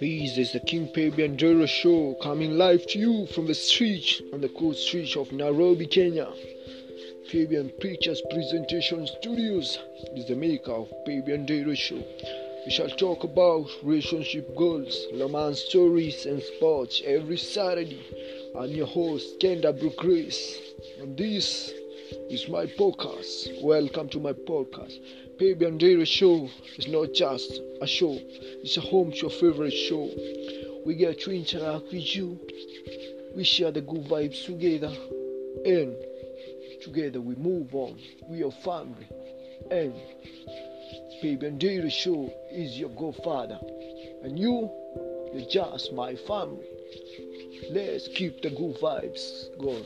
Peace is the King Pabian Dero show coming live to you from the street on the cool street of Nairobi, Kenya. Fabian Preachers Presentation Studios is the maker of Fabian Dero show. We shall talk about relationship goals, romance stories, and sports every Saturday. I'm your host, Kenda Brook Grace, and this is my podcast. Welcome to my podcast. Pabian Daily Show is not just a show, it's a home to your favorite show. We get to interact with you, we share the good vibes together, and together we move on. We are family. And Pabian Daily Show is your godfather. And you, you're just my family. Let's keep the good vibes going.